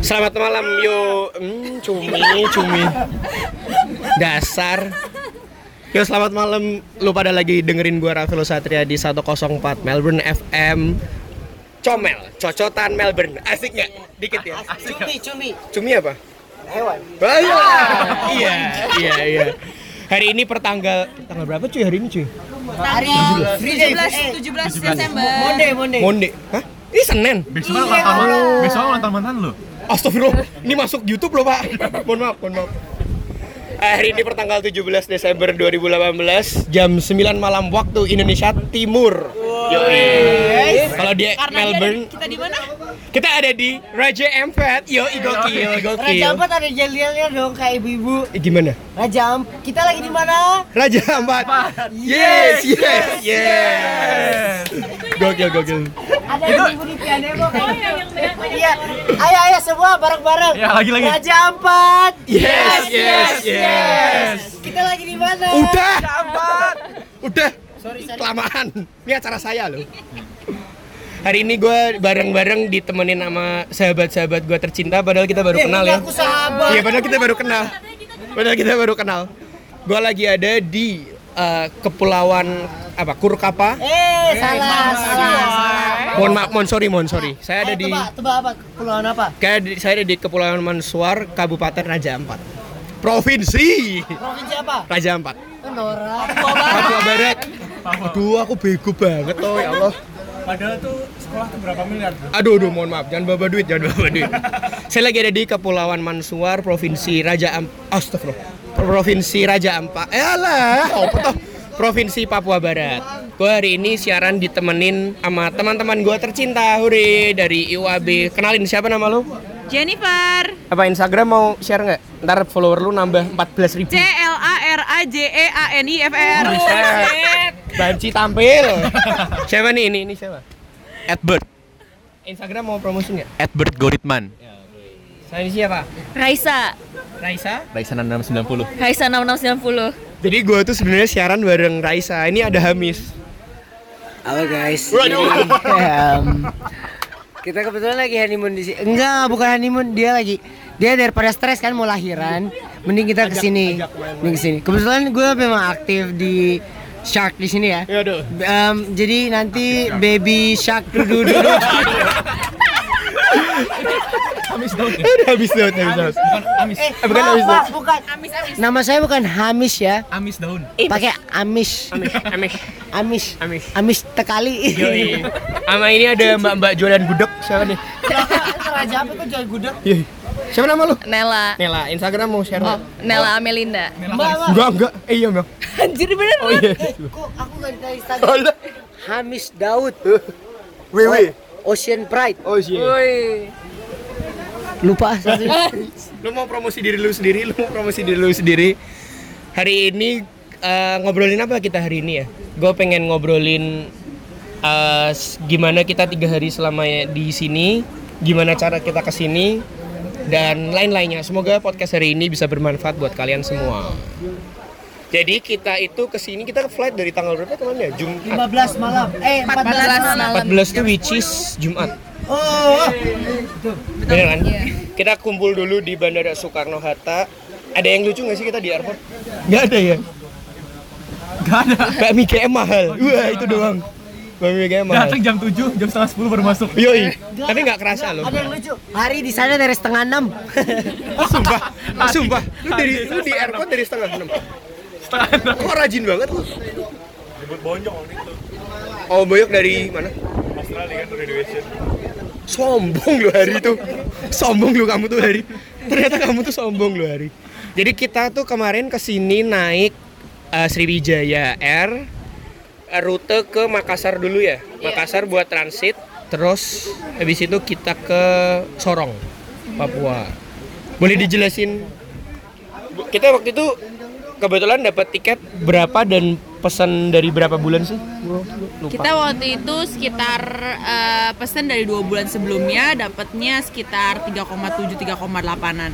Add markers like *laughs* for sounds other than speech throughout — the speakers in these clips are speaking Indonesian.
Selamat malam yo. Hmm, cumi, cumi. Dasar. Yo selamat malam. Lu pada lagi dengerin gua Raffi Satria di 104 Melbourne FM. Comel, cocotan Melbourne. Asik nggak? Dikit ya. Cumi, cumi. Cumi apa? Hewan. Ah, iya. iya, iya, iya. Hari ini pertanggal tanggal berapa cuy hari ini cuy? Hari Friday. Eh, 17 Desember. Monday, Monday. Monde. Hah? Ini Senin. Besok kan ulang tahun besok ulang tahun mantan lu. Astagfirullah, ini masuk YouTube loh pak. Mohon maaf, mohon maaf Hari ini pertanggal 17 Desember 2018 Jam 9 malam waktu Indonesia Timur Yoi. Kalau di Karena Melbourne kita di mana? Kita ada di Raja Ampat Yoi, gokil, Raja gokil Ampat ada jelialnya dong kayak ibu-ibu. Eh, Gimana? Raja Ampat. Kita lagi di mana? Raja Ampat Yes, yes, yes Gokil, gokil Ada ibu di piano kayak gitu. Iya. Ayo, ayo semua bareng-bareng. Ya, lagi, lagi. Raja Ampat. Yes, yes, yes Kita lagi di mana? Udah. Udah. Kelamaan. Ini acara saya loh. Hari ini gue bareng-bareng ditemenin sama sahabat-sahabat gue tercinta Padahal kita baru Eh, kenal ya. Aku sahabat. Iya padahal kita baru kenal. Padahal kita baru kenal. Gue lagi ada di eh, Kepulauan apa Kurkapa? Eh, salah, salah, salah. Mohon maaf, mohon sorry, mohon sorry. Saya ada Ayo, di Tebak, tebak apa? Kepulauan apa? kayak di- saya ada di Kepulauan Mansuar, Kabupaten Raja Ampat Provinsi Provinsi apa? Raja Ampat Nora. Papua Barat Aduh aku bego banget oh ya Allah Padahal tuh sekolah tuh berapa miliar tuh? Aduh, aduh, mohon maaf, jangan bawa duit, jangan bawa duit. *laughs* Saya lagi ada di Kepulauan Mansuar, Provinsi Raja Am Astagfirullah. Provinsi Raja Ampat. Eh alah, apa toh? Provinsi Papua Barat. Gue hari ini siaran ditemenin sama teman-teman gue tercinta, hore dari IUAB. Kenalin siapa nama lu? Jennifer. Apa Instagram mau share nggak? Ntar follower lu nambah 14 ribu. C L A R A J E A N I F R. Banci tampil. siapa nih ini? Ini siapa? Edward. Instagram mau promosi nggak? Edward Goritman. Saya ini siapa? Raisa. Raisa. Raisa 6690. Raisa 6690. Jadi gue tuh sebenarnya siaran bareng Raisa. Ini ada Hamis. Halo guys. Waduh. Em, kita kebetulan lagi honeymoon di sini. Enggak, bukan honeymoon, dia lagi dia daripada stres kan mau lahiran, mending kita ke sini. Mending ke sini. Kebetulan gue memang aktif di Shark di sini ya. Em, jadi nanti baby shark dudu dudu. *laughs* Amis dong. *laughs* Udah habis daun, habis daun. Bukan amis. eh, bukan maaf, Amis, Pak, bukan. Amis amis. Nama saya bukan Hamis ya. Amis daun. Pakai Amis. Amis, Amis, Amis. Amis. Amis tekali. Yoi. *laughs* Sama ini ada mbak-mbak jualan gudeg. Siapa nih? Raja apa tuh jual gudeg? Yoi. Siapa nama lu? Nela. Nela, Instagram mau share Oh? Nela Amelinda. Mbak, mbak. Enggak, enggak. Eh iya, Bang. *laughs* Anjir bener. Oh iya. Eh, kok aku nggak ditarik Instagram? Oh, lah. Hamis Daud. Wewe. Ocean Pride. Oh iya. Lupa. *laughs* Lu mau promosi diri lu sendiri, lu mau promosi diri lu sendiri. Hari ini eh, ngobrolin apa kita hari ini ya? Gue pengen ngobrolin eh, s- gimana kita tiga hari selama di sini, gimana cara kita ke sini, dan lain-lainnya. Semoga podcast hari ini bisa bermanfaat buat kalian semua. Jadi kita itu ke sini kita ke flight dari tanggal berapa kemarin ya? Jumat. 15 malam. Eh, 14 malam. 14 itu which is Jumat. Oh. Bener kan? Kita kumpul dulu di Bandara Soekarno Hatta. Ada yang lucu nggak sih kita di airport? Nggak ada ya? Gak ada. Kayak mie KM mahal. Wah itu doang. Bakmi KM mahal. Datang jam 7, jam setengah 10 baru masuk. Yoi. Tapi nggak kerasa loh. Ada yang lucu. Hari di sana dari setengah enam. Oh sumpah. Oh, sumpah. Lu dari lu di airport dari setengah enam. Setengah enam. Kok rajin banget lu? Waktu itu. Oh boyok dari mana? Australia kan graduation. Sombong lu hari itu. Sombong lu kamu tuh hari. Ternyata kamu tuh sombong lu hari. Jadi kita tuh kemarin ke sini naik eh, Sriwijaya Air eh, rute ke Makassar dulu ya. Makassar buat transit. Terus habis itu kita ke Sorong, Papua. Boleh dijelasin? Kita waktu itu kebetulan dapat tiket berapa dan pesan dari berapa bulan sih? Lupa. Kita waktu itu sekitar eh, pesan dari dua bulan sebelumnya dapatnya sekitar 3,7 3,8an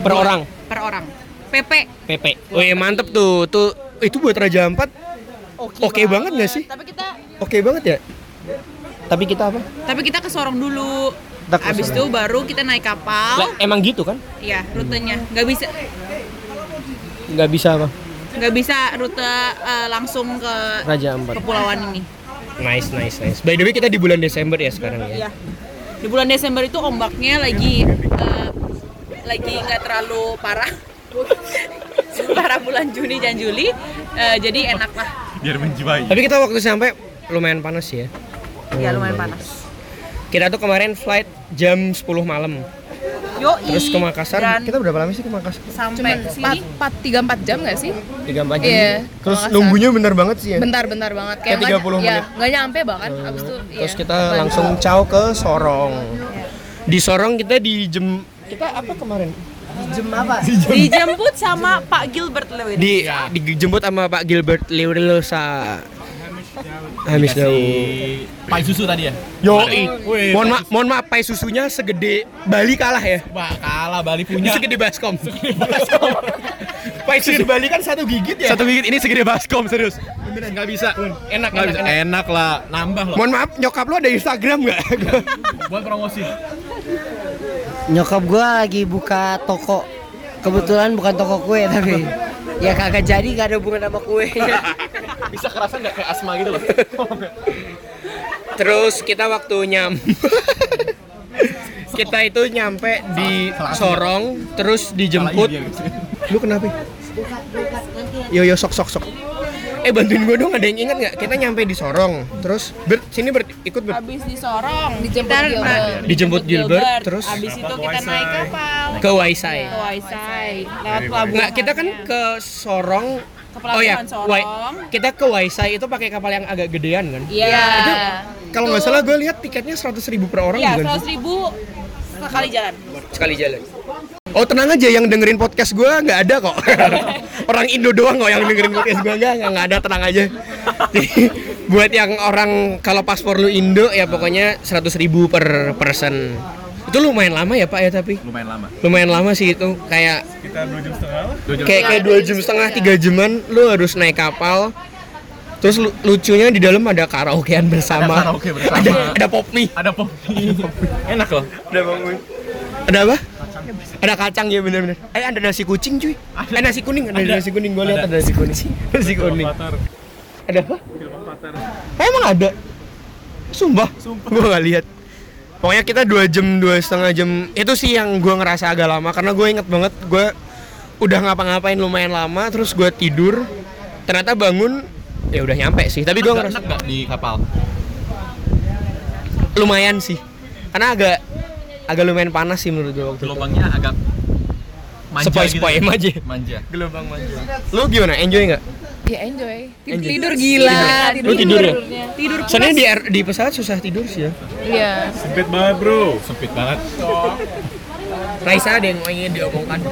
per orang. per orang. PP PP. Oh iya mantep tuh. Tuh itu buat Raja Ampat. Oke banget nggak sih? Tapi kita Oke banget ya. Tapi kita apa? tapi kita ke Sorong dulu. Abis itu baru kita naik kapal. Lah, emang gitu kan? Iya, rutenya. Nggak bisa Nggak bisa apa? nggak bisa rute eh, langsung ke Raja Ampat. kepulauan ini. Nice, nice, nice. By the way kita di bulan Desember ya sekarang ya. Iya. Di bulan Desember itu ombaknya lagi eh, lagi nggak terlalu parah. *laughs* Parah bulan Juni dan Juli, eh, jadi enak lah. Biar menjiwai. Tapi kita waktu sampai lumayan panas ya. Ya lumayan panas. Kita tuh kemarin flight jam 10 malam. Yo, Terus ke Makassar. dan Kita berapa lama sih ke Makassar? sampai sini 4 3 4 jam gak sih? 3 4 jam. Iya, Terus Makassar. nunggunya bentar banget sih ya. Bentar-bentar banget Kayak 30 ya, menit. nggak nyampe bahkan abis itu Terus iya. kita langsung caw ke Sorong. Di Sorong kita di jem kita apa kemarin? Jem apa? dijemput sama Pak Gilbert Lewin. Di dijemput sama Pak Gilbert Leurelosa. Hamis Daud. Pai susu tadi ya? Yo, mohon maaf, mohon maaf, pai susunya segede Bali kalah ya. Wah, kalah Bali Ini punya. segede baskom. *laughs* pai susu Bali kan satu gigit ya. Satu gigit ini segede baskom serius. Beneran nggak bisa. Enak, Nggak enak, bisa. enak. Enak lah, nambah loh. Mohon maaf, nyokap lu ada Instagram nggak? *laughs* Buat promosi. Nyokap gua lagi buka toko. Kebetulan bukan toko kue tapi ya kagak jadi gak ada hubungan sama kue. *laughs* Bisa kerasa nggak kayak asma gitu loh. Terus kita waktu nyam *laughs* kita itu nyampe di Sorong, terus dijemput. Lu kenapa? Yo yo sok sok sok. Eh bantuin gue dong, ada yang ingat nggak? Kita nyampe di Sorong, terus Bert sini Bert ikut Bert. Habis di Sorong, Dijemput kita Gilbert. na- Dijemput Gilbert, terus habis itu kita naik kapal ke Waisai. ke Waisai lewat pelabuhan. Nggak, kita kan ke Sorong. Ke Oh ya, Sorong. Kita ke Waisai itu pakai kapal yang agak gedean kan? Iya. Kalau nggak salah gue lihat tiketnya 100 ribu per orang Iya, seratus ribu sekali jalan. sekali jalan. Oh tenang aja yang dengerin podcast gue nggak ada kok. *laughs* orang Indo doang kok yang dengerin podcast gue nggak nggak nggak ada tenang aja. Jadi buat yang orang kalau paspor lu Indo ya pokoknya 100 ribu per person. Itu lumayan lama ya pak ya tapi Lumayan lama. lumayan lama sih itu kayak Kita 2 jam setengah lah. 2 jam kayak kayak dua jam setengah tiga jaman lu harus naik kapal. Terus lu- lucunya di dalam ada karaokean bersama. Ada karaoke bersama. Ada, ada pop mie. Ada pop. *laughs* Enak loh. Ada bang Ada apa? Ada kacang ya bener-bener. Eh ada nasi kucing cuy. Eh nasi kuning ada, Ada. nasi kuning gue lihat Ada. ada nasi kuning. nasi *laughs* kuning. Ada apa? Eh, emang ada? Sumpah. Sumpah. Gue gak lihat. Pokoknya kita dua jam dua setengah jam itu sih yang gue ngerasa agak lama karena gue inget banget gue udah ngapa-ngapain lumayan lama terus gue tidur ternyata bangun ya udah nyampe sih tapi gue ngerasa enak nggak di kapal? lumayan sih karena agak agak lumayan panas sih menurut gue waktu itu Gelombangnya agak manja sepoi-sepoi gitu. aja Manja. gelombang manja lu gimana enjoy nggak ya enjoy. Tidur, Enjoy. tidur gila, Lu tidur ya? Tidur Soalnya di, di pesawat susah tidur sih ya. Iya. Sempit banget bro. Sempit banget. Raisa ada yang ingin diomongkan.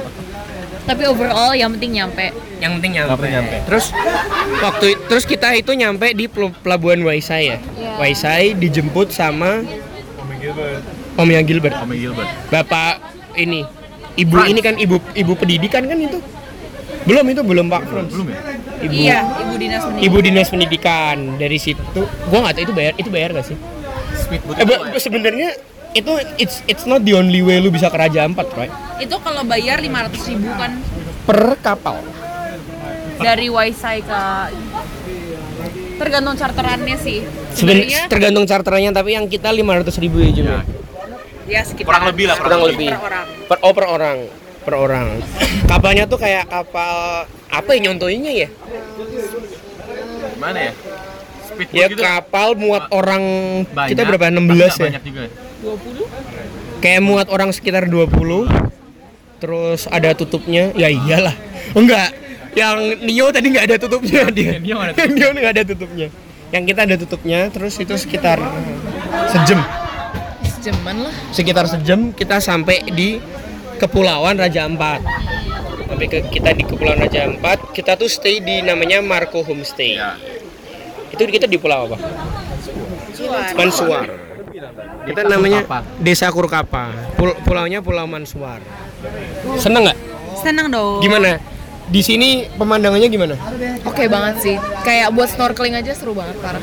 Tapi overall yang penting nyampe. Yang penting nyampe. Penting nyampe. Terus waktu terus kita itu nyampe di pel- pelabuhan Waisai ya. Iya. Waisai dijemput sama Gilbert. Omnya Gilbert. Omeng Gilbert. Bapak ini ibu ini kan ibu ibu pendidikan kan itu. Belum itu belum Pak Frans. Belum ya? Ibu Iya, ibu dinas pendidikan. Ibu dinas pendidikan dari situ. Gua nggak tahu itu bayar itu bayar gak sih? Eh, ba- sebenarnya itu it's it's not the only way lu bisa ke Raja Ampat, right? Itu kalau bayar 500 ribu kan Per kapal. dari Waisai ke tergantung charterannya sih. Seben- Sebenarnya tergantung charternya tapi yang kita 500 ribu ya Jum ya. Ya sekitar Kurang lebih lah, kurang lebih. per orang. Per, oh per orang per orang. Kapalnya tuh kayak kapal apa ya nyontoinnya ya? Gimana ya? Speedboat ya gitu. kapal muat orang Banyak, kita berapa? Tapi 16 nggak ya? Banyak juga. ya? kayak muat orang sekitar 20 terus ada tutupnya. Ya iyalah. Enggak. Yang Nio tadi nggak ada tutupnya dia. Nio nggak ada Nio nggak ada tutupnya. Yang kita ada tutupnya terus itu sekitar sejam Sejaman lah. sekitar sejam kita sampai di Kepulauan Raja Ampat. Sampai ke kita di Kepulauan Raja Ampat, kita tuh stay di namanya Marco Homestay. Ya. Itu kita di pulau apa? Mansuar. Kita namanya. Desa Kurkapa. Pul- pulaunya Pulau Mansuar. Seneng nggak? Senang dong. Gimana? Di sini pemandangannya gimana? Oke banget sih. Kayak buat snorkeling aja seru banget parah.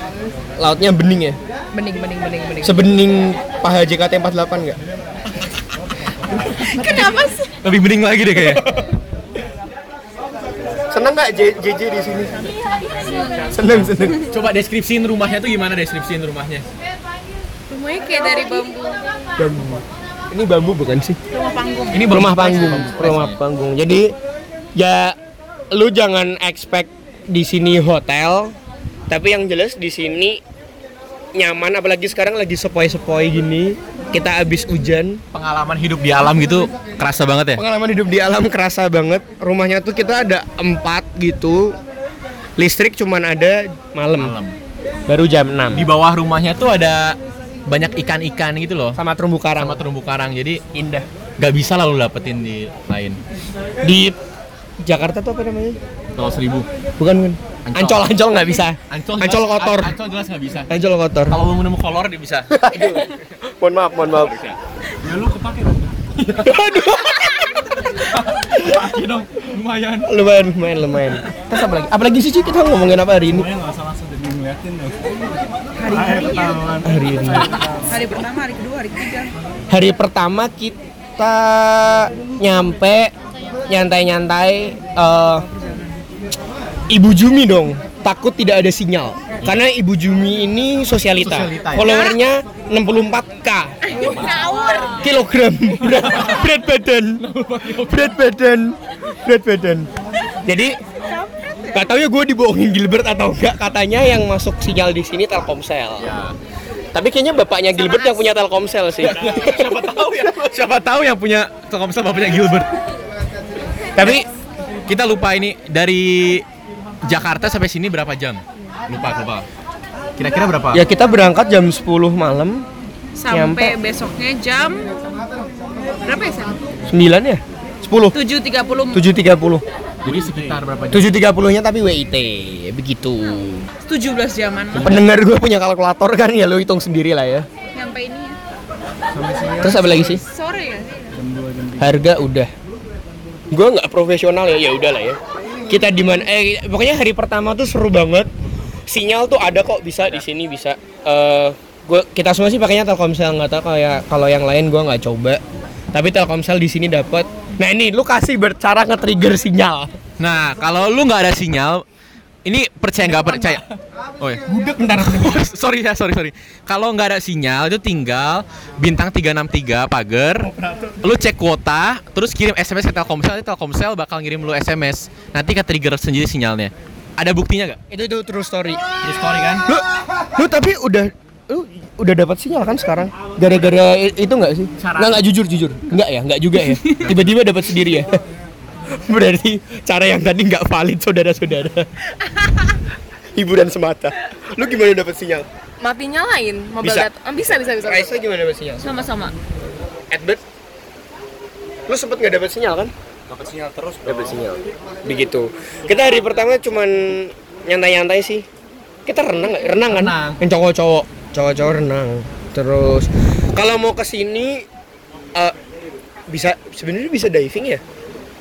Lautnya bening ya? Bening, bening, bening, bening. Sebening paha JKT48 nggak? *laughs* Kenapa sih? Lebih bening lagi deh kayaknya. Seneng nggak J- JJ di sini? Seneng, seneng. Coba deskripsiin rumahnya tuh gimana deskripsiin rumahnya? Rumahnya kayak dari bambu. Bambu. Ini bambu bukan sih? Rumah panggung. Ini rumah panggung, rumah panggung. Jadi ya lu jangan expect di sini hotel, tapi yang jelas di sini nyaman apalagi sekarang lagi sepoi-sepoi gini. Kita habis hujan, Pengalaman hidup di alam gitu kerasa banget ya? pengalaman hidup di alam kerasa banget. Rumahnya tuh kita ada empat gitu. Listrik cuman ada malam. Malam. Baru jam 6 Di bawah rumahnya tuh ada banyak ikan-ikan gitu loh. sama terumbu karang. Sama terumbu karang. Jadi indah. nggak bisa lah lu dapetin di lain. Di Jakarta tuh apa namanya? Kalau seribu. Bukan, bukan. Ancol. Ancol, Ancol nggak bisa. Ancol, Ancol jelas- kotor. Ancol jelas nggak bisa. Ancol kotor. Kalau lu nemu kolor dia bisa. *laughs* mohon maaf, mohon maaf. ya lu kepake dong. Iya *laughs* dong, lumayan. lumayan, lumayan, lumayan. Terus apa lagi? Apa lagi sih kita ngomongin apa hari ini? nggak usah langsung jadi ngeliatin dong. Hari ini. Hari pertama, hari kedua, hari ketiga. Hari pertama kita nyampe nyantai-nyantai eh, Ibu Jumi dong. Takut tidak ada sinyal. Karena Ibu Jumi ini sosialita. Sosialita, ya? Followernya 64k Ngawur. kilogram berat, berat badan. Berat badan. Berat badan. Jadi Gak tau ya gue dibohongin Gilbert atau enggak katanya yang masuk sinyal di sini Telkomsel. Tapi kayaknya bapaknya Gilbert yang punya Telkomsel sih. Siapa tahu ya? Siapa tahu yang punya Telkomsel bapaknya Gilbert. Tapi Kita lupa ini dari Jakarta sampai sini berapa jam? Lupa, lupa. Kira-kira berapa? ya kita berangkat jam 10 malam, Sampai Nyampe. besoknya jam berapa ya, Sam? 9 ya? 10. 7.30 7.30. Jadi sekitar berapa jam? 7.30-nya tapi WIT, begitu. 17 jaman lah. Pendengar gue punya kalkulator kan ya lo hitung sendiri lah ya. Nyampe ini ya. Terus apa lagi sih? Sore ya sih? Harga udah. Gue nggak profesional ya, ya udahlah ya. Kita di mana? Eh, pokoknya hari pertama tuh seru banget. Sinyal tuh ada kok bisa di sini bisa. Eh, gua kita semua sih pakainya Telkomsel nggak tahu kayak kalau yang lain gua nggak coba. Tapi Telkomsel di sini dapat. Nah ini lu kasih bercara nge-trigger sinyal. Nah, kalau lu nggak ada sinyal, ini percaya nggak percaya? Oh ya. Budek ntar. *laughs* sorry ya, sorry sorry. Kalau nggak ada sinyal itu tinggal bintang 363 pagar. Lu cek kuota, terus kirim SMS ke Telkomsel, nanti Telkomsel bakal ngirim lu SMS. Nanti ke trigger sendiri sinyalnya. Ada buktinya nggak? itu itu true story. Di story kan? Lu, lu tapi udah lu udah dapat sinyal kan sekarang? Gara-gara itu nggak sih? Nggak nggak jujur jujur. Nggak ya, nggak juga ya. *laughs* Tiba-tiba dapat sendiri ya. *laughs* Berarti cara yang tadi nggak valid saudara-saudara. *laughs* Hiburan semata. Lu gimana dapat sinyal? Mati nyalain mobil Bisa. data. Ah, bisa, bisa, bisa. bisa. Raisa gimana dapat sinyal? Sama-sama. Edbert? Lu sempet nggak dapat sinyal kan? Dapat sinyal terus. Dapat sinyal. Begitu. Kita hari pertama cuman nyantai-nyantai sih. Kita renang nggak? Renang kan? Renang. Yang cowok-cowok, cowok-cowok renang. Terus kalau mau ke sini eh, bisa sebenarnya bisa diving ya?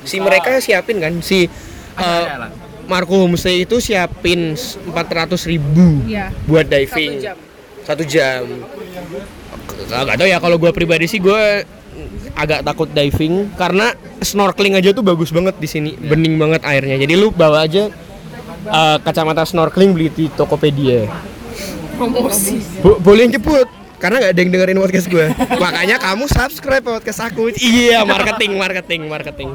Si mereka siapin kan? Si eh, ada. Marco Homestay itu siapin 400 ribu Iya. buat diving. Satu jam. satu jam. Gak tau ya kalau gue pribadi sih gue agak takut diving karena snorkeling aja tuh bagus banget di sini. Bening banget airnya. Jadi lu bawa aja uh, kacamata snorkeling beli di Tokopedia. Promosi. Bo- boleh jemput karena nggak ada yang dengerin podcast gue *laughs* makanya kamu subscribe podcast aku. Iya marketing marketing marketing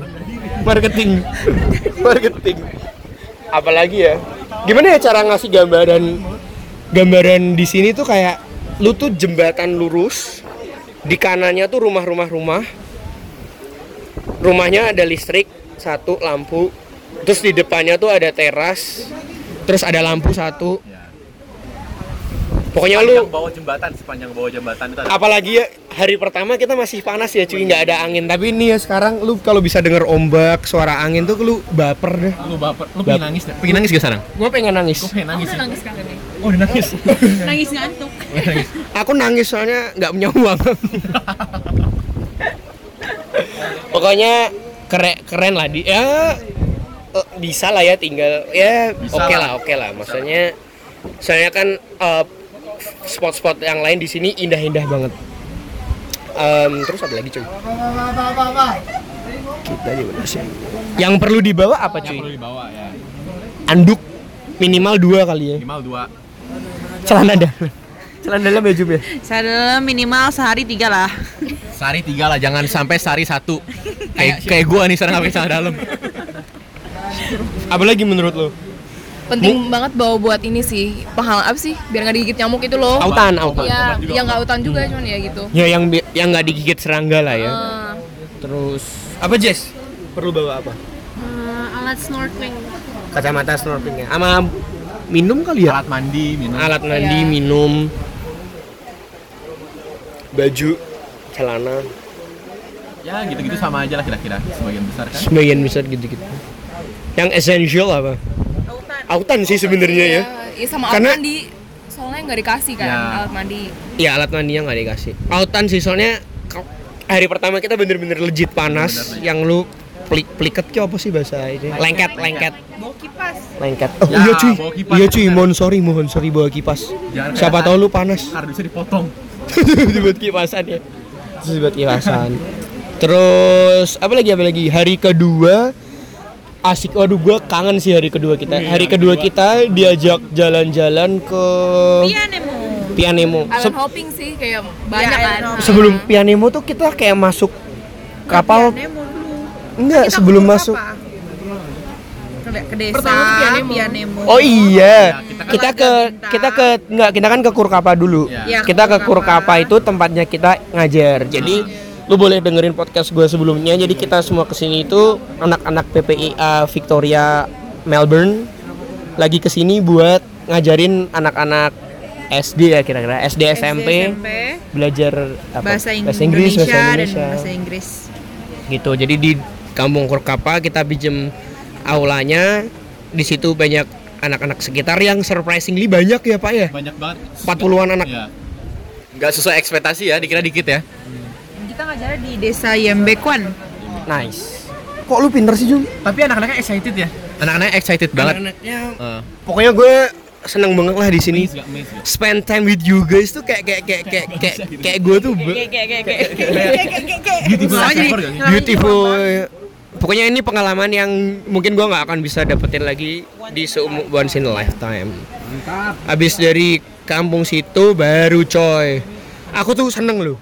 marketing. *laughs* Marketing. Apalagi ya? Gimana ya cara ngasih gambaran gambaran di sini tuh kayak lu tuh jembatan lurus di kanannya tuh rumah-rumah rumah rumahnya ada listrik satu lampu. Terus di depannya tuh ada teras terus ada lampu satu pokoknya lu bawah jembatan, sepanjang bawah jembatan itu ada. apalagi ya hari pertama kita masih panas ya cuy nggak ada angin tapi ini ya sekarang lu kalau bisa denger ombak suara angin tuh lu baper deh Lu baper, lu pengen nangis, nggak? pengen nangis gak sekarang? gue pengen nangis Gue pengen nangis. Aku nangis kangen nih. Oh, udah nangis. *laughs* Nangis ngantuk. *laughs* aku nangis soalnya nggak punya uang *laughs* pokoknya keren keren lah di ya eh, bisa lah ya tinggal ya oke lah. lah oke lah maksudnya soalnya kan eh, spot-spot yang lain di sini indah-indah banget Em, terus apa lagi cuy kita di mana sih yang perlu dibawa apa Yang cuy perlu dibawa ya. anduk minimal dua kali ya Minimal dua. celana dalam celana dalam ya Jum ya Saya minimal sehari tiga lah. Sari tiga lah, jangan sampai sari satu. Kayak kayak gua nih sekarang pakai celana dalam. apa lagi menurut lo Penting banget bawa buat ini sih. Penghalang apa sih? Biar nggak digigit nyamuk itu loh. autan autan Ya, yang nggak autan juga cuman ya gitu. ya yang yang nggak digigit serangga lah ya Eh, terus apa Jess perlu bawa apa alat snorkeling. kacamata snorkelingnya sama minum kali ya Alat mandi, minum. alat mandi Iya. minum baju celana Ya gitu-gitu sama aja lah kira-kira sebagian besar kan. sebagian besar gitu-gitu yang essential apa autan sih sebenarnya ya. Iya, sama Karena- alat mandi. Soalnya nggak dikasih kan Ya. alat mandi. ya alat mandinya nggak dikasih. Autan sih soalnya hari pertama kita bener-bener legit panas yang lu pelik peliket ki apa sih bahasa ini? Lengket lengket. Bawa kipas. lengket. Oh Ya, iya cuy. iya cuy mohon sorry mohon sorry bawa kipas. Jangan siapa tahu lu panas. Kardusnya dipotong. *laughs* dibuat kipasan ya. Terus buat kipasan. Terus apa lagi apa lagi? Hari kedua asik waduh gua kangen sih hari kedua kita hari kedua kita diajak jalan-jalan ke Iya Nemo. Pianemo Island Se- hopping sih kayak banyak Iya, kan. island hopping. sebelum Pianemo tuh kita kayak masuk kapal Nemo dulu. enggak Kita sebelum ke masuk apa? Ke, ke desa Pertama tuh Pianemo. Pianemo. Oh iya, kita kita kan ke Bintang. kita ke enggak kita kan ke Kurkapa dulu. Iya. Iya, ke Kita ke Kurkapa. Kurkapa itu tempatnya kita ngajar. Jadi lu boleh dengerin podcast gue sebelumnya. Jadi kita semua ke sini itu anak-anak PPIA Victoria Melbourne lagi ke sini buat ngajarin anak-anak SD ya kira-kira SD, SMP, belajar apa? bahasa, Ing- Inggris, Indonesia, bahasa dan Indonesia. bahasa Inggris. gitu jadi di kampung Kurkapa kita pinjem aulanya di situ banyak anak-anak sekitar yang surprisingly banyak ya pak ya Banyak banget. 40-an anak Iya. Nggak sesuai ekspektasi ya, dikira dikit ya. Kita ngajarnya di desa Yembekwan. nice kok lu pinter sih Jum? Tapi anak-anaknya excited ya. Anak-anaknya excited banget. anak-anaknya Eh, pokoknya gue seneng banget lah di sini spend time with you guys tuh kayak kayak kayak kayak kayak, kayak gue tuh be- Kayak kayak kayak kayak Beautiful pokoknya ini pengalaman yang mungkin gua nggak akan bisa dapetin lagi di seumur once in a lifetime habis dari kampung situ baru coy aku tuh seneng loh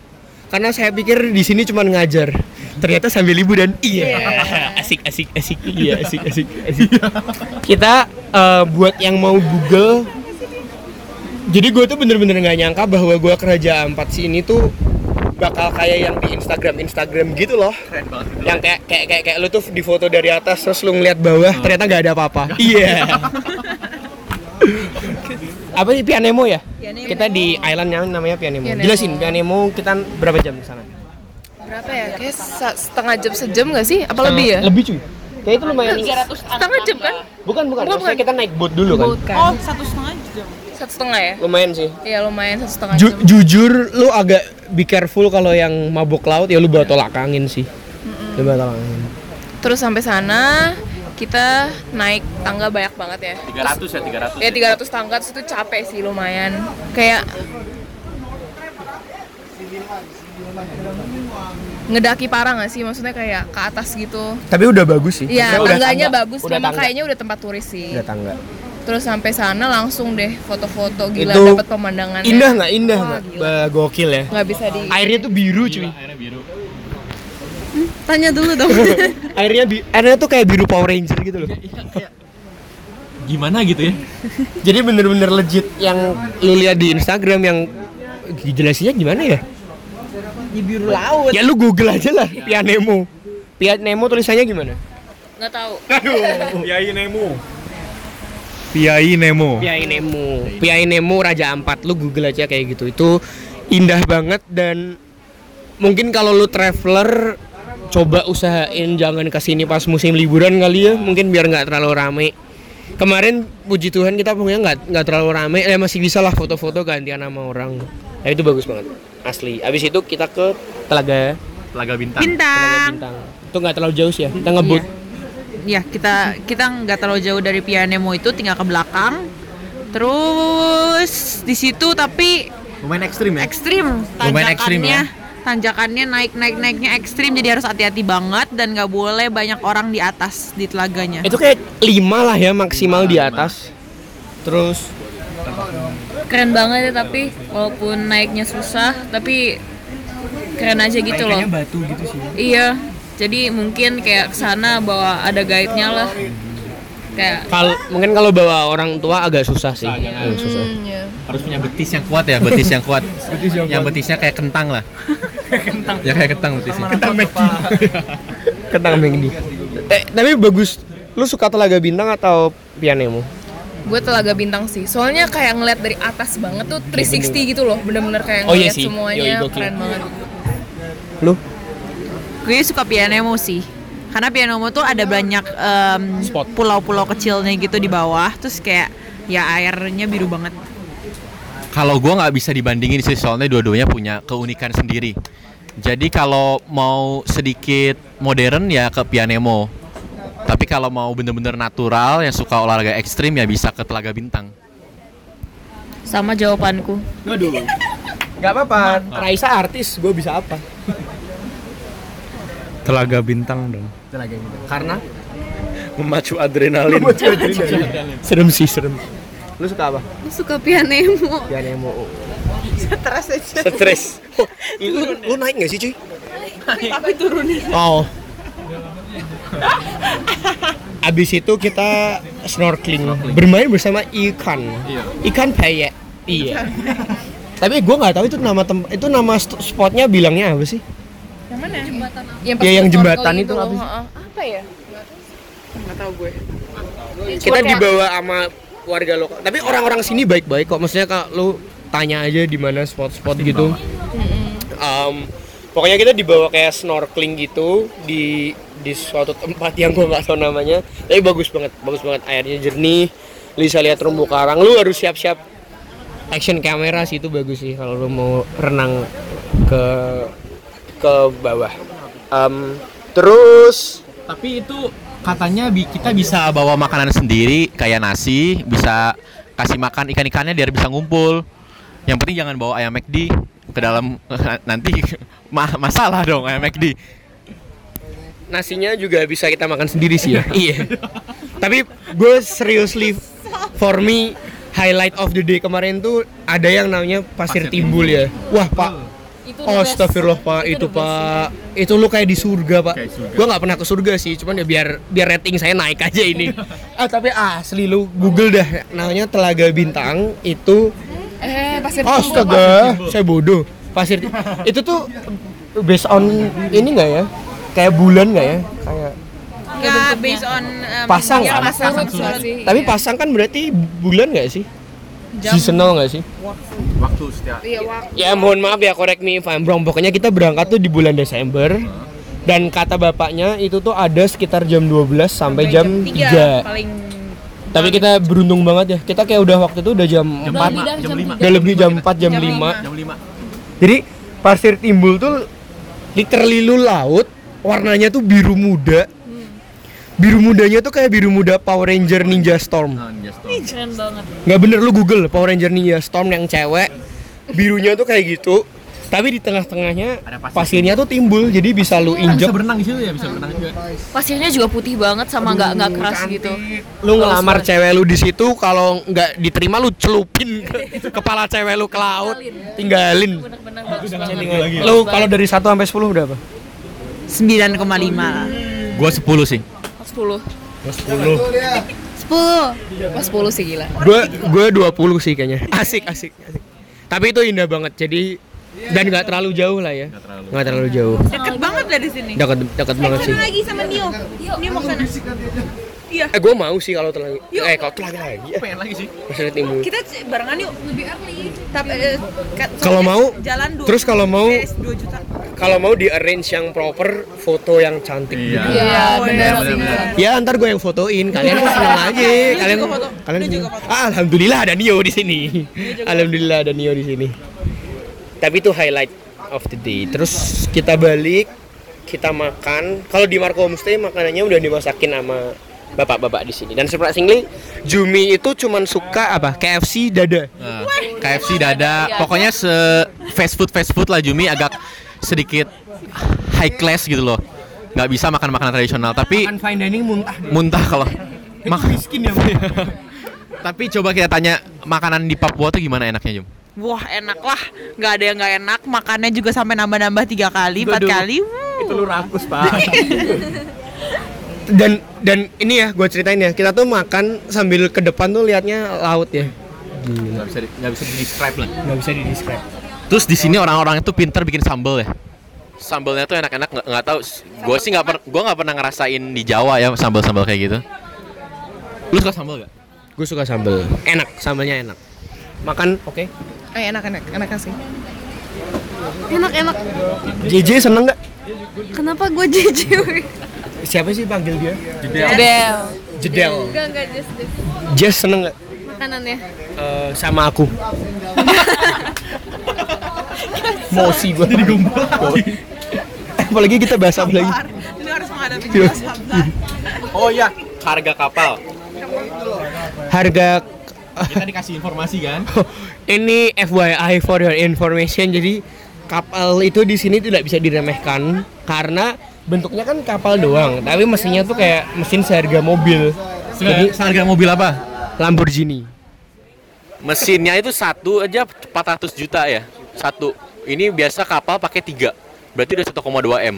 karena saya pikir di sini cuma ngajar. Ternyata sambil liburan iya. Asik asik asik. Iya asik asik asik. Kita eh, buat yang mau Google jadi gue tuh bener-bener nggak nyangka bahwa gue kerja empat sini tuh bakal kayak yang di Instagram Instagram gitu loh. Keren banget. yang kayak kayak kayak, kayak lu tuh di foto dari atas terus lu ngeliat bawah ternyata nggak ada apa-apa. Iya. Apa *laughs* sih Pianemo ya Pianemo. kita di island yang namanya Pianemo, Pianemo. jelasin Pianemo kita berapa jam di sana Berapa ya? Kayak setengah jam sejam nggak sih? Apa lebih ya? lebih cuy kayak itu lumayan Setengah jam kan? bukan bukan Bukan, maksudnya bukan. kita naik boat dulu kan Boat kan? Oh, satu setengah jam. Satu setengah ya? lumayan sih Iya lumayan satu setengah Ju- jam. jujur lu agak be careful kalau yang mabuk laut ya lu bawa tolak angin sih lu bawa tolak angin Terus sampai sana kita naik tangga banyak banget ya. 300 ya, 300. Ya 300 tangga terus itu capek sih lumayan. Kayak ngedaki parah gak sih? Maksudnya kayak ke atas gitu. tapi udah bagus sih Iya, tangganya tangga. bagus. udah Memang tangga kayaknya udah tempat turis sih. udah tangga Terus sampai sana langsung deh foto-foto gila dapat pemandangannya. indah nggak indah nggak gokil ya Nggak bisa di airnya tuh biru cuy Airnya biru. Tanya dulu dong. *laughs* airnya bi airnya tuh kayak biru Power Ranger gitu loh Gimana gitu ya? *laughs* jadi bener-bener legit yang lu lihat di Instagram yang jelasinnya gimana ya di biru laut. ya lu google aja lah Pianemo Pianemo tulisannya gimana nggak tahu. Piai Nemo. Piai Nemo. Piai Nemo Piai Nemo Raja Ampat lu google aja kayak gitu itu indah banget dan mungkin kalau lu traveler coba usahain jangan ke sini pas musim liburan kali ya mungkin biar nggak terlalu rame kemarin puji Tuhan kita pokoknya nggak nggak terlalu rame ya masih bisa lah foto-foto gantian sama orang nah, itu bagus banget asli abis itu kita ke Telaga Telaga Bintang. Telaga Bintang. Bintang itu nggak terlalu jauh sih ya kita ngebut ya kita kita nggak terlalu jauh dari Pianemo itu tinggal ke belakang terus di situ tapi Lumayan ekstrim ya. ekstrim Lumayan ekstrim ya. Tanjakannya naik naik naiknya ekstrim jadi harus hati-hati banget dan nggak boleh banyak orang di atas di telaganya Itu kayak lima lah ya maksimal di atas. Terus Keren banget ya tapi walaupun naiknya susah tapi keren aja gitu loh. batu gitu sih. Iya. Jadi mungkin kayak ke sana bawa ada guide-nya lah. Kayak Kalau mungkin kalau bawa orang tua agak susah sih. Agak susah. hmm, ya. Harus punya betis yang kuat ya, betis yang kuat. yang betisnya kayak kentang lah. *laughs* ya kayak kentang betisnya. Kentang Mengdi. *laughs* Kentang Mengdi. Eh, tapi bagus. Lu suka Telaga Bintang atau Pianemo? Gue telaga bintang sih. Soalnya kayak ngeliat dari atas banget tuh 360 gitu loh. Bener-bener kayak Oh iya ngeliat sih. semuanya Yoi, keren banget. Lu? gue suka Pianemo sih karena Pianemo tuh ada banyak em, Spot. pulau-pulau kecilnya gitu di bawah terus kayak ya airnya biru banget Kalau gua nggak bisa dibandingin sih soalnya dua-duanya punya keunikan sendiri. Jadi kalau mau sedikit modern ya ke Pianemo. Tapi kalau mau bener-bener natural yang suka olahraga ekstrim ya bisa ke Telaga Bintang. Sama jawabanku. Waduh. Gak apa-apa. Raisa artis, gue bisa apa? Telaga bintang dong. Telaga Bintang. Karena Memacu adrenalin. serem sih, serem. Lu suka apa? Gue suka Pianemo. Pianemo. Stres aja Stres. Oh, lu, lu naik gak sih cuy? tapi turunin Oh. Abis itu kita snorkeling, bermain bersama ikan, ikan peyek. Iya. Tapi gue nggak tahu itu nama tem itu nama spotnya bilangnya apa sih? Yang mana? Jembatan. Ya, yang jembatan itu apa sih? Apa ya? nggak tahu gue Kita dibawa sama warga lokal. Tapi orang-orang sini baik-baik kok. Maksudnya kalau lu tanya aja di mana spot-spot gitu. Em, pokoknya kita dibawa kayak snorkeling gitu di di suatu tempat yang gua nggak tahu namanya. Tapi bagus banget, bagus banget airnya jernih. Lu bisa lihat terumbu karang. Lu harus siap-siap action kamera sih itu bagus sih kalau lu mau renang ke ke bawah. Em, terus Tapi itu katanya bi- kita bisa bawa makanan sendiri kayak nasi, bisa kasih makan ikan-ikannya biar bisa ngumpul. Yang penting jangan bawa ayam McD ke dalam nanti *laughs* ma- masalah dong ayam McD. nasinya juga bisa kita makan sendiri sih ya. *laughs* iya. Tapi gue seriously for me highlight of the day kemarin tuh ada yang namanya pasir, Pasir timbul ya. Wah pak, Itu oh astagfirullah pak, itu, pak, itu lu kayak di surga pak. Kayak surga. Gue nggak pernah ke surga sih, cuman ya biar biar rating saya naik aja ini. *laughs* ah tapi asli lu Google dah, namanya Telaga Bintang itu Eh, pasir Oh, Astaga, saya bodoh. Pasir itu tuh based on ini nggak ya? Kayak bulan nggak ya? Kayak nggak based on em, Pasang ya, kan? pasang Surut surut. sih. Tapi pasang kan berarti bulan nggak sih? Jam. Seasonal nggak sih? Waktu setiap Iya, wak. Ya mohon maaf ya correct me if I'm wrong. Pokoknya kita berangkat tuh di bulan Desember. Dan kata bapaknya itu tuh ada sekitar jam 12 sampai, jam, 3. paling Tapi kita beruntung banget ya. Kita kayak udah waktu itu udah jam 4. Lebih dari jam lima. tiga. Udah lebih jam 4 jam, Jam 5. lima. jam 5. Jadi pasir timbul tuh literally lu laut, warnanya tuh biru muda. Biru mudanya tuh kayak biru muda Power Ranger Ninja Storm. Keren banget. Nggak bener lu Google Power Ranger Ninja Storm yang cewek. Birunya tuh kayak gitu. Tapi di tengah-tengahnya pasir. pasirnya tuh timbul, jadi bisa lu Bisa injek. berenang di situ ya, bisa berenang juga. Pasirnya juga putih banget sama nggak nggak keras gitu. Lu ngelamar cewek lu di situ, kalau nggak diterima lu celupin ke *laughs* kepala cewek lu ke laut, tinggalin. Lu kalau dari 1 sampai 10 berapa? 9,5 Gua 10 sih. 10. 10. 10. Pas 10 sih gila. Gue gue 20 sih kayaknya. Asik, asik, asik. Tapi itu indah banget. Jadi dan nggak terlalu jauh lah ya. Nggak terlalu jauh. deket banget dari sini Dekat dekat banget sih. lagi sama Nio Nio mau sana iya Eh gue mau sih kalau telah eh kalau telah lagi. Ya. Pengen lagi sih. Maksudnya timbul. kita barengan yuk lebih early tapi eh, ka- Kalau mau, jalan dua terus kalau mau beres 2 juta kalau mau di arrange yang proper, foto yang cantik. Iya. Iya, bener sih. Ya ntar gue yang fotoin, kalian seneng aja. Kalian juga foto. kalian juga foto. Ah, alhamdulillah ada Nio di sini. Alhamdulillah ada Nio di sini. Tapi itu highlight of the day. Terus kita balik kita makan. Kalau di Marco Homestay makanannya udah dimasakin sama bapak-bapak di sini. Dan surprisingly, Jumi itu cuman suka apa? KFC dada. Nah, KFC dada, pokoknya se fast food fast food lah Jumi agak sedikit high class gitu loh. Nggak bisa makan makanan tradisional, tapi Makan fine dining muntah. muntah kalau makan miskin ya. *laughs* Tapi coba kita tanya makanan di Papua tuh gimana enaknya Jum? Wah enak lah, nggak ada yang nggak enak. Makannya juga sampai nambah-nambah tiga kali, empat kali. Wuh. Itu lu rakus, Pak. *laughs* dan dan ini ya gue ceritain ya kita tuh makan sambil ke depan tuh liatnya laut ya Nggak bisa nggak bisa di describe lah. nggak bisa di describe Terus di sini orang-orang itu pinter bikin sambal ya. Sambalnya tuh enak-enak nggak nggak tahu. Gue sih nggak per, gue nggak pernah ngerasain di Jawa ya sambal-sambal kayak gitu. Lu suka sambal gak? gue suka sambel enak sambalnya enak makan oke Eh, enak enak enak sih. Enak-enak. JJ seneng nggak Kenapa gue jijik? siapa sih panggil dia Adel. jedel Enggak, enggak just this. Jess seneng nggak Makanannya. Eh, sama aku *laughs* mosi gue jadi gombal apalagi kita bahas apa lagi Ini harus menghadapi. Oh iya, harga kapal. harga Kita dikasih informasi kan? *laughs* ini FYI for your information jadi kapal itu di sini tidak bisa diremehkan karena bentuknya kan kapal doang tapi mesinnya tuh kayak mesin seharga mobil Jadi harga mobil apa? Lamborghini Mesinnya itu satu aja 400 juta ya. Satu. Ini biasa kapal pakai tiga. Berarti udah 1,2 m.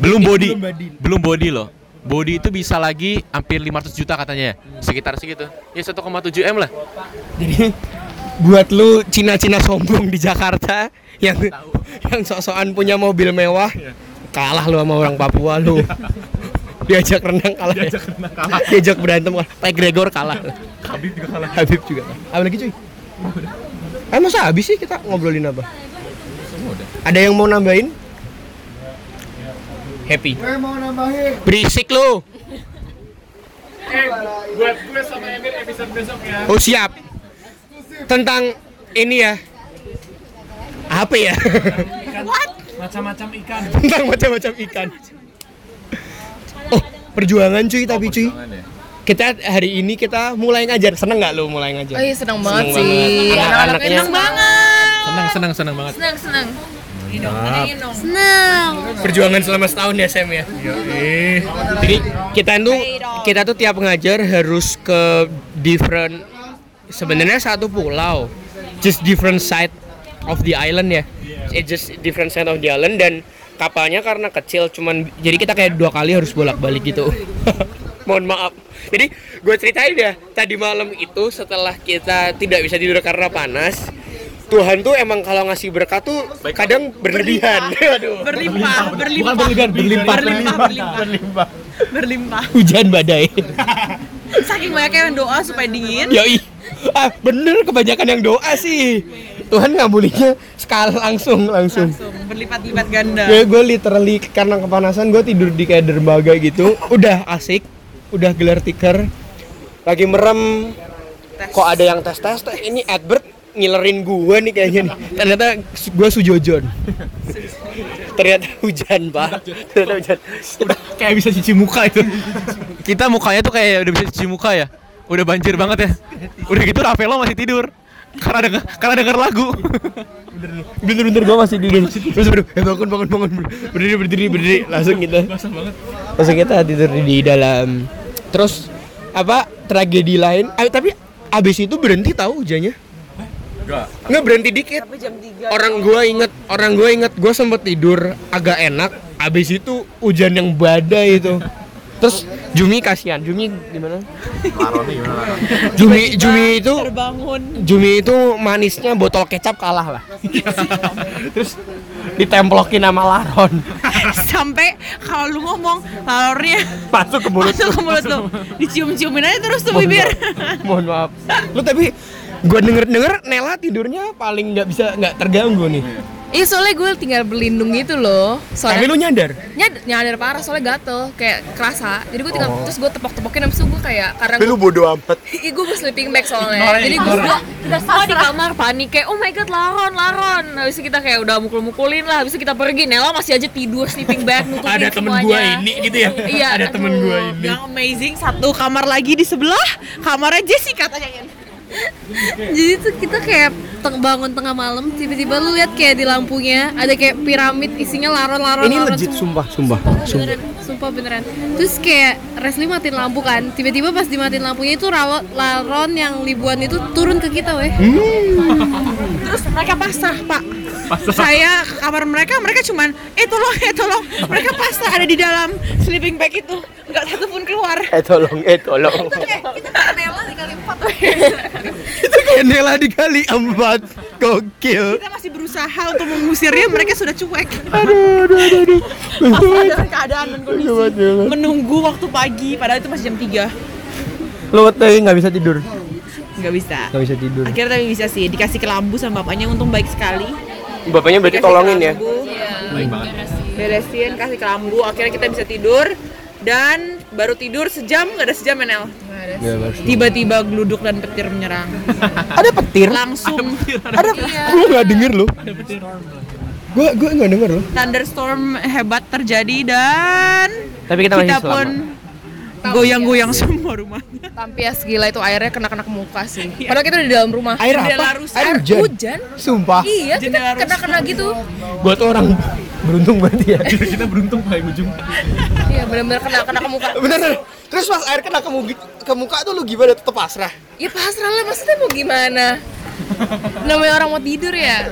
Belum body. belum body. Belum body loh. Body itu bisa lagi hampir 500 juta katanya. Sekitar segitu. Ya 1,7 m lah. jadi buat lu Cina-Cina sombong di Jakarta yang yang sok-sokan punya mobil mewah kalah lu sama orang Papua lu. Diajak renang kalah diajak renang kalah. Diajak berantem kalah. Pak Gregor kalah. Habib juga kalah. Habib juga kalah. Apa lagi cuy? Ah masa habis sih kita ngobrolin apa? Ada yang mau nambahin? Happy. mau nambahin. Berisik lo. Buat gue sama Emir episode besok ya. Oh siap. Tentang ini ya. Apa ya? Macam-macam ikan. Tentang macam-macam ikan. Oh, perjuangan cuy tapi cuy. Kita hari ini kita mulai ngajar. Seneng nggak lo mulai ngajar? Oh iya senang banget Seneng sih. banget. Anak-anaknya Seneng banget. Senang, senang, senang banget. Senang, senang. Senang. perjuangan selama setahun ya Sam ya. Jadi kita tuh kita tuh tiap ngajar harus ke different sebenarnya satu pulau, just different side of the island ya. It's just different side of the island dan kapalnya karena kecil cuman jadi kita kayak dua kali harus bolak-balik gitu. *laughs* Mohon maaf. Jadi gue ceritain ya tadi malam itu setelah kita tidak bisa tidur karena panas. Tuhan tuh emang kalau ngasih berkat tuh kadang berlebihan. *laughs* Aduh. Berlimpah, berlimpah. berlimpah, berlimpah, berlimpah, berlimpah. Berlimpah. Hujan badai. *laughs* Saking banyaknya yang doa supaya dingin. Yoi. Ah, bener kebanyakan yang doa sih. Tuhan ngabulinya sekali langsung langsung. Langsung berlipat-lipat ganda. Gue gue literally karena kepanasan gue tidur di kayak dermaga gitu. Udah asik, udah gelar tikar. Lagi merem. Kok ada yang tes tes? tes. Ini Edward ngilerin gue nih kayaknya nih. Ternyata gue sujojon. Ternyata hujan pak. Ternyata hujan. Udah kayak bisa cuci muka itu. Kita mukanya tuh kayak udah bisa cuci muka ya. Udah banjir banget ya. Udah gitu Rafaelo masih tidur. Karena denger, karena denger lagu. Bener-bener gue masih tidur Terus baru, eh bangun bangun bangun Berdiri berdiri berdiri Langsung kita Langsung kita tidur di dalam Terus apa tragedi lain eh, Tapi abis itu berhenti tahu hujannya Enggak. Nggak berhenti dikit Sampai jam 3. Orang gua inget Orang gua inget Gua sempet tidur agak enak Abis itu hujan yang badai itu Terus Jumi kasihan Jumi gimana? Jumi Jumi itu terbangun. Jumi itu manisnya botol kecap kalah lah. *laughs* Terus ditemplokin sama laron. *laughs* Sampai kalau lu ngomong lalurnya Masuk ke mulut. masuk ke mulut lu. *laughs* Dicium-ciumin aja terus tuh bibir. Mohon maaf. Lu tapi gua denger denger Nela tidurnya paling nggak bisa nggak terganggu nih. Iya soalnya gue tinggal berlindung gitu loh. Tapi Soalnya lu nyadar? nyadar, nyadar parah soalnya gatel kayak kerasa. Jadi gue tinggal terus gue tepok-tepokin habis itu gue kayak karena Tapi lu bodo amat. Iya gue sleeping bag soalnya Jadi gue udah, udah semua di kamar panik Kayak oh my god laron laron Habis itu kita kayak udah mukul-mukulin lah Habis itu kita pergi Nela masih aja tidur sleeping bag nutupin Ada temen gua ini gitu ya. Iya Ada temen gua ini. Yang amazing satu kamar lagi di sebelah kamarnya Jessica tanyain. *laughs* Jadi tuh kita kayak teng- bangun tengah malam, tiba-tiba lu lihat kayak di lampunya ada kayak piramid isinya laron-laron. Ini laron legit sumpah, sumpah. Beneran, sumpah beneran. Terus kayak Resli matiin lampu kan, tiba-tiba pas dimatiin lampunya itu rawat laron yang ribuan itu turun ke kita weh. Terus mereka pasrah pak. Saya ke kamar mereka, mereka cuman eh tolong eh tolong. Mereka pasrah ada di dalam sleeping bag itu, nggak satu pun keluar. Eh tolong, eh tolong. Nela dikali empat. Itu kayak Nela dikali empat. Gokil. Kita masih berusaha untuk mengusirnya, mereka sudah cuek. Aduh, aduh, aduh, aduh. Pasrah dalam keadaan dan kondisi menunggu waktu pagi, padahal itu masih jam 3 Lu tadi nggak bisa tidur. nggak bisa. Nggak bisa tidur. Akhirnya tapi bisa sih, dikasih kelambu sama bapaknya, untung baik sekali. Bapaknya berarti Dikasih tolongin ya. kelambu, beresin kasih kelambu akhirnya kita bisa tidur dan baru tidur sejam nggak ada sejam Menel tiba-tiba geluduk dan petir menyerang. *laughs* Ada petir. langsung. Ada. Gua nggak denger loh. Gua gua nggak denger loh. thunderstorm hebat terjadi dan Tapi kita masih kita pun goyang-goyang semua rumahnya Tampias gila itu airnya kena-kena ke muka sih. Padahal kita di dalam rumah. Air apa? Air hujan. Sumpah. Iya kita kena-kena gitu. Gua tuh orang beruntung berarti *laughs* ya. Kita beruntung paling ujung. Iya bener-bener kena-kena ke muka Bener. Terus pas air kena ke muka, ke muka tuh lu gimana? Tetep pasrah. Ya pasrah lah maksudnya mau gimana Namanya orang mau tidur ya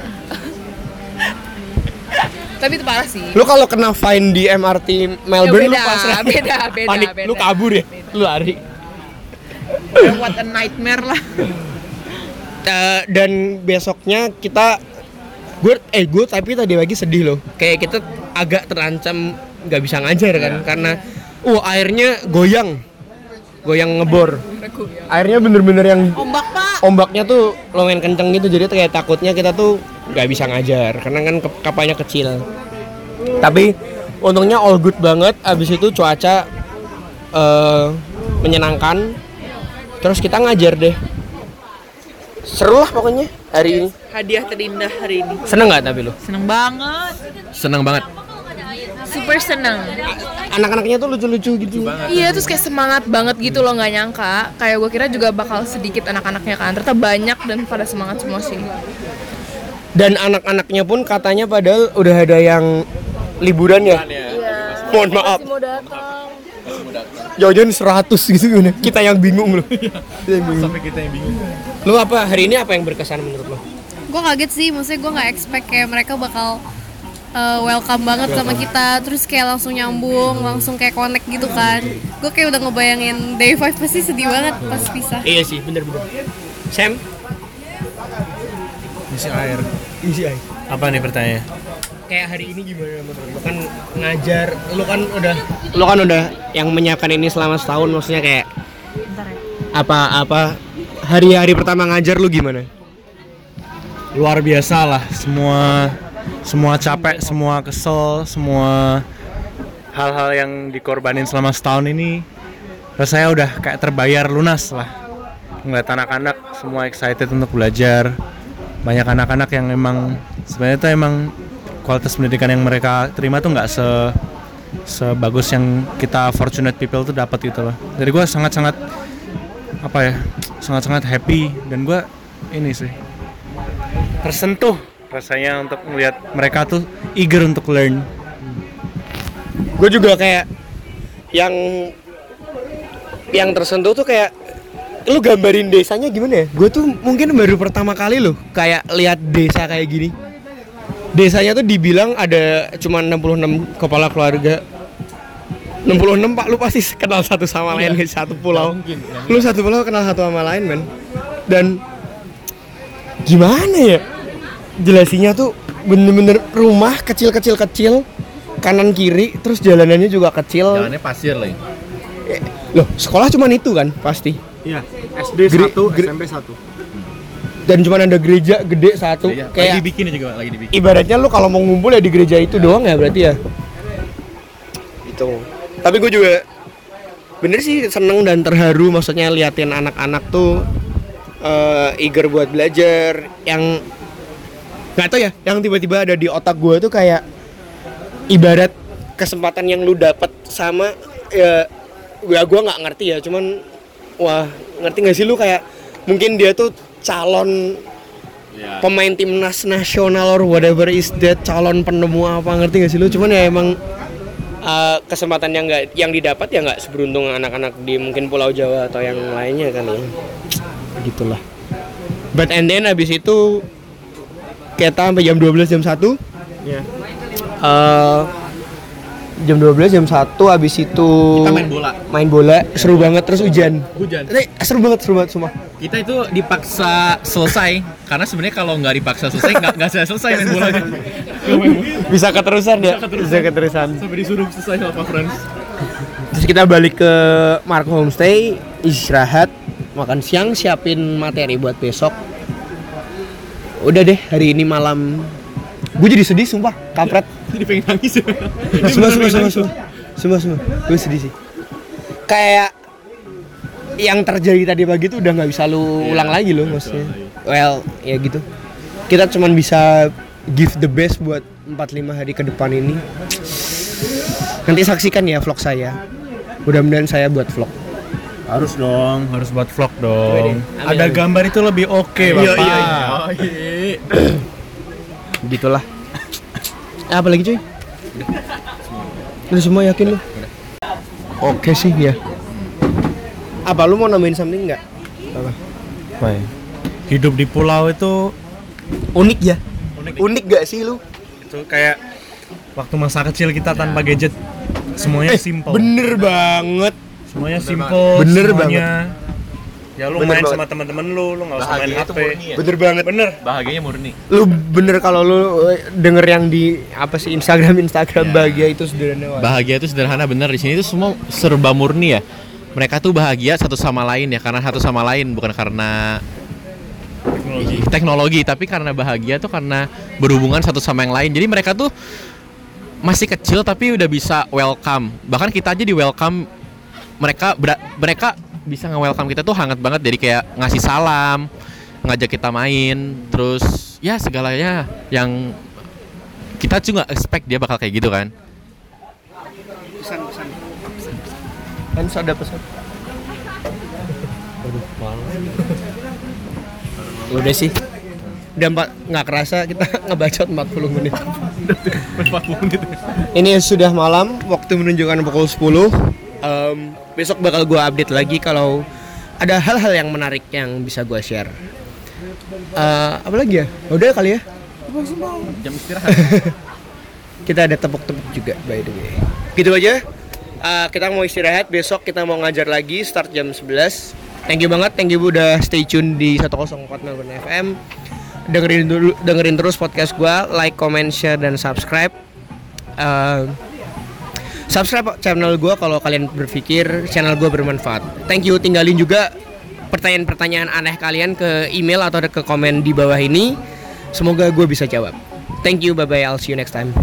Tapi itu parah sih Lu kalau kena fine di MRT Melbourne Ya, beda, lu pasrah. *laughs* beda, beda, *laughs* Panik. beda. Lu kabur ya? Lu lari. what a nightmare lah Eh, dan besoknya kita gue eh gue tapi tadi pagi sedih loh. Kayak kita agak terancam nggak bisa ngajar kan karena uh airnya goyang. Goyang ngebor. Airnya bener-bener yang ombak pak. ombaknya tuh lumayan kenceng gitu jadi kayak takutnya kita tuh nggak bisa ngajar karena kan kapalnya kecil. Tapi untungnya all good banget abis itu cuaca eh, menyenangkan. Terus kita ngajar deh seru lah pokoknya hari ini. Hadiah terindah hari ini. Seneng nggak tapi lu? Seneng banget. Seneng banget. Super seneng. Anak-anaknya tuh lucu-lucu gitu. Iya terus kayak semangat banget gitu loh nggak nyangka. Kayak gue kira juga bakal sedikit anak-anaknya kan. Ternyata banyak dan pada semangat semua sih. Dan anak-anaknya pun katanya padahal udah ada yang liburan ya? Mohon maaf. Mau datang Jajan 100 gitu gimana? Kita yang bingung loh. Kita yang bingung. Sampai kita yang bingung. Lu apa hari ini apa yang berkesan menurut lo? Gue kaget sih, maksudnya gue nggak expect kayak mereka bakal uh, welcome banget sama kita, terus kayak langsung nyambung, langsung kayak connect gitu kan. Gue kayak udah ngebayangin day 5 pasti sedih banget pas pisah. Iya sih, bener-bener. Sam, Isi air. isi aja. Apa nih pertanyaannya? Kayak hari ini gimana menurut lo? Kan ngajar, lu kan udah lu kan udah yang menyiapkan ini selama setahun maksudnya kayak apa-apa hari-hari pertama ngajar lu gimana? Luar biasa lah. Semua semua capek, semua kesel, semua hal-hal yang dikorbanin selama setahun ini rasanya udah kayak terbayar lunas lah. Ngeliat anak-anak semua excited untuk belajar. Banyak anak-anak yang emang sebenarnya tuh emang kualitas pendidikan yang mereka terima tuh nggak se sebagus yang kita fortunate people tuh dapat gitu loh. Jadi gue sangat-sangat apa ya, sangat-sangat happy dan gue ini sih tersentuh rasanya untuk melihat mereka tuh eager untuk learn. gue juga kayak yang yang tersentuh tuh kayak lu gambarin desanya gimana ya? Gue tuh mungkin baru pertama kali loh kayak lihat desa kayak gini. Desanya tuh dibilang ada cuma 66 kepala keluarga. 66 pak, lu pasti kenal satu sama lain di satu pulau. Lu satu pulau kenal satu sama lain men. Dan gimana ya? Jelasinya tuh bener-bener rumah kecil-kecil kecil kanan kiri terus jalanannya juga kecil Jalannya pasir lagi. loh sekolah cuman itu kan pasti Iya, SD Geri- 1, geri- SMP 1. Dan cuma ada gereja gede satu lagi kayak dibikin juga lagi dibikin. ibaratnya lu kalau mau ngumpul ya di gereja itu doang ya berarti ya? Itu tapi gue juga bener sih seneng dan terharu maksudnya liatin anak-anak tuh eh, eager buat belajar. Yang nggak tahu ya yang tiba-tiba ada di otak gue tuh kayak ibarat kesempatan yang lu dapat sama ya ya gue nggak ngerti ya cuman wah ngerti nggak sih lu? Kayak mungkin dia tuh calon pemain timnas nasional or whatever is that calon penemu apa ngerti gak sih lu? Cuman ya emang uh, kesempatan yang nggak yang didapat ya nggak seberuntung anak-anak di mungkin Pulau Jawa atau yang lainnya kan ya. Gitulah. But and then abis itu kita sampai jam 12 jam 1 Iya. Eh, jam 12 jam 1 abis itu Kita main bola. main bola seru banget terus hujan. Hujan. Eh, seru banget seru banget semua kita itu dipaksa selesai karena sebenarnya kalau nggak dipaksa selesai nggak nggak selesai selesai. Main bolanya *laughs* bisa keterusan. Ya bisa keterusan. Sampai disuruh selesai sama Pak Frans. Terus kita balik ke Marco Homestay, istirahat, makan siang, siapin materi buat besok. Udah deh, hari ini malam gue jadi sedih sumpah, kampret. *laughs* jadi pengen nangis ya Semua semua semua semua. Semua semua. Gue sedih sih. Kayak yang terjadi tadi pagi tuh udah nggak bisa lu ulang lagi loh maksudnya. Well, ya gitu. Kita cuman bisa give the best buat 45 hari ke depan ini. Nanti saksikan ya vlog saya. Mudah-mudahan saya buat vlog. Harus dong, harus buat vlog Amin, dong. Ada amin. gambar itu lebih oke, Iya, Bapak. iya, Gitulah. *clears throat* Eh, *laughs* apa lagi cuy? Lu semua yakin lu? Oke sih ya. Apa lu mau nambahin something nggak? Apa? Baik. Hidup di pulau itu Unik ya? Unik. gak sih lu? itu kayak waktu masa kecil kita tanpa gadget. Semuanya simple. Bener banget. Semuanya simple. Bener semuanya. Ya lu Bener main banget. sama teman-teman lu, lu nggak usah main HP. murni ya. Bener banget. Bener. bahagianya murni Lu bener kalau lu eh, denger yang di apa sih Instagram Instagram bahagia itu sederhana banget. bahagia itu sederhana bener di sini itu semua serba murni ya mereka tuh bahagia satu sama lain ya karena satu sama lain bukan karena teknologi teknologi tapi karena bahagia tuh karena berhubungan satu sama yang lain jadi mereka tuh masih kecil tapi udah bisa welcome bahkan kita aja di welcome mereka mereka bisa nge-welcome kita tuh hangat banget dari kayak ngasih salam ngajak kita main terus ya segalanya yang kita juga expect dia bakal kayak gitu kan Kan ada pesan. Udah sih. Udah empat nggak kerasa kita *laughs* ngebacot 40 menit. 40 menit Ini sudah malam, waktu menunjukkan pukul 10. Em, besok bakal gua update lagi kalau ada hal-hal yang menarik yang bisa gua share. Eh, apa lagi ya? Udah kali ya. jam istirahat *laughs* Kita ada tepuk-tepuk juga by the way. Gitu aja. Eh, kita mau istirahat, besok kita mau ngajar lagi start jam 11. Thank you banget, thank you udah stay tune di 104 Melbourne FM. Dengerin dulu dengerin terus podcast gua, like, comment, share dan subscribe. Eh, subscribe channel gua kalau kalian berpikir channel gua bermanfaat. Thank you, tinggalin juga pertanyaan-pertanyaan aneh kalian ke email atau ke komen di bawah ini. Semoga gue bisa jawab. Thank you, bye bye. I'll see you next time.